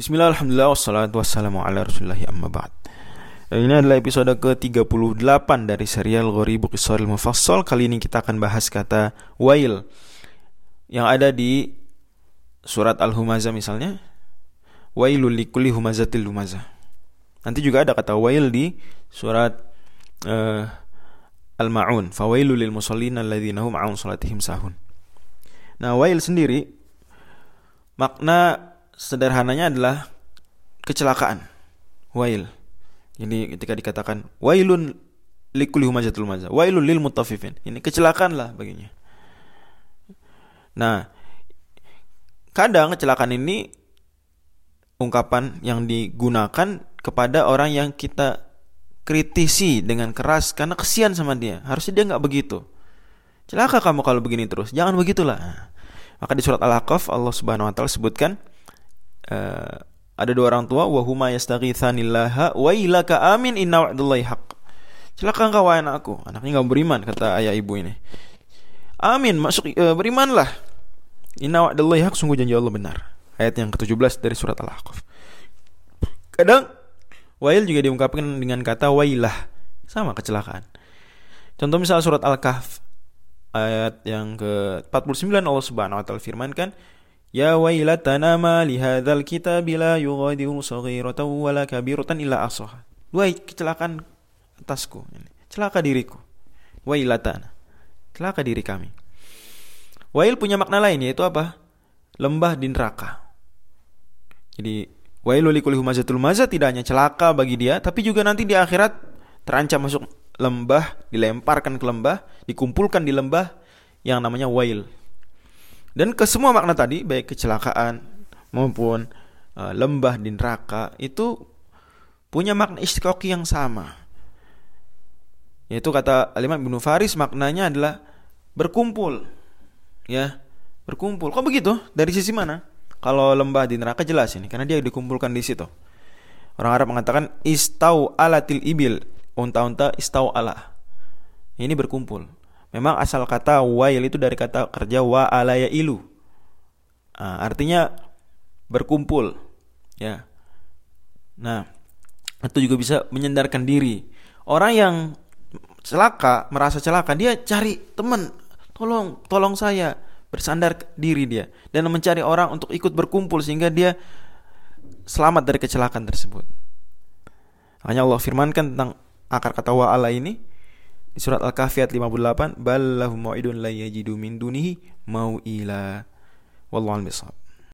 Bismillah, Alhamdulillah, Ini adalah episode ke-38 dari serial Ghoribu Qisaril Mufassal. Kali ini kita akan bahas kata wail Yang ada di surat Al-Humazah misalnya. Wailul likulli humazatil humazah Nanti juga ada kata wail di surat uh, Al-Ma'un. Fawailul lil musallin alladhina hum an salatihim sahun. Nah wail sendiri Makna sederhananya adalah kecelakaan. Wail. Jadi ketika dikatakan wailun likulli humazatul maza, wailun lil mutaffifin. Ini kecelakaan lah baginya. Nah, kadang kecelakaan ini ungkapan yang digunakan kepada orang yang kita kritisi dengan keras karena kesian sama dia. Harusnya dia nggak begitu. Celaka kamu kalau begini terus. Jangan begitulah. Maka di surat Al-Ahqaf Allah Subhanahu wa taala sebutkan uh, ada dua orang tua wahuma yastaghitsanillaha wa ilaka amin inna wa'dallahi haq. Celaka engkau wahai anakku. Anaknya enggak beriman kata ayah ibu ini. Amin, masuk uh, berimanlah. Inna wa'dallahi haq sungguh janji Allah benar. Ayat yang ke-17 dari surat Al-Ahqaf. Kadang wail juga diungkapkan dengan kata wailah, sama kecelakaan. Contoh misal surat Al-Kahf ayat yang ke-49 Allah Subhanahu wa taala firmankan Ya wailatana ma li hadzal kitabi la yughadiru saghiratan wala kabiratan illa ahsaha. Wahai kecelakaan atasku. Celaka diriku. Wailatana. Celaka diri kami. Wail punya makna lain yaitu apa? Lembah di neraka. Jadi wailul likulli humazatul maza tidak hanya celaka bagi dia tapi juga nanti di akhirat terancam masuk lembah, dilemparkan ke lembah, dikumpulkan di lembah yang namanya wail. Dan ke semua makna tadi, baik kecelakaan maupun uh, lembah di neraka itu punya makna istiqoqi yang sama. Yaitu kata Alimah Ibnu Faris maknanya adalah berkumpul. Ya, berkumpul. Kok begitu? Dari sisi mana? Kalau lembah di neraka jelas ini karena dia dikumpulkan di situ. Orang Arab mengatakan istau alatil ibil, unta-unta istau ala. Ini berkumpul. Memang asal kata wail itu dari kata kerja wa alaya ilu. Nah, artinya berkumpul. Ya. Nah, itu juga bisa menyandarkan diri. Orang yang celaka, merasa celaka, dia cari teman, tolong, tolong saya, bersandar diri dia dan mencari orang untuk ikut berkumpul sehingga dia selamat dari kecelakaan tersebut. Hanya Allah firmankan tentang akar kata wa ala ini surat Al-Kahfi ayat 58, "Bal lahum mau'idun la yajidu min dunihi mau'ila." Wallahu a'lam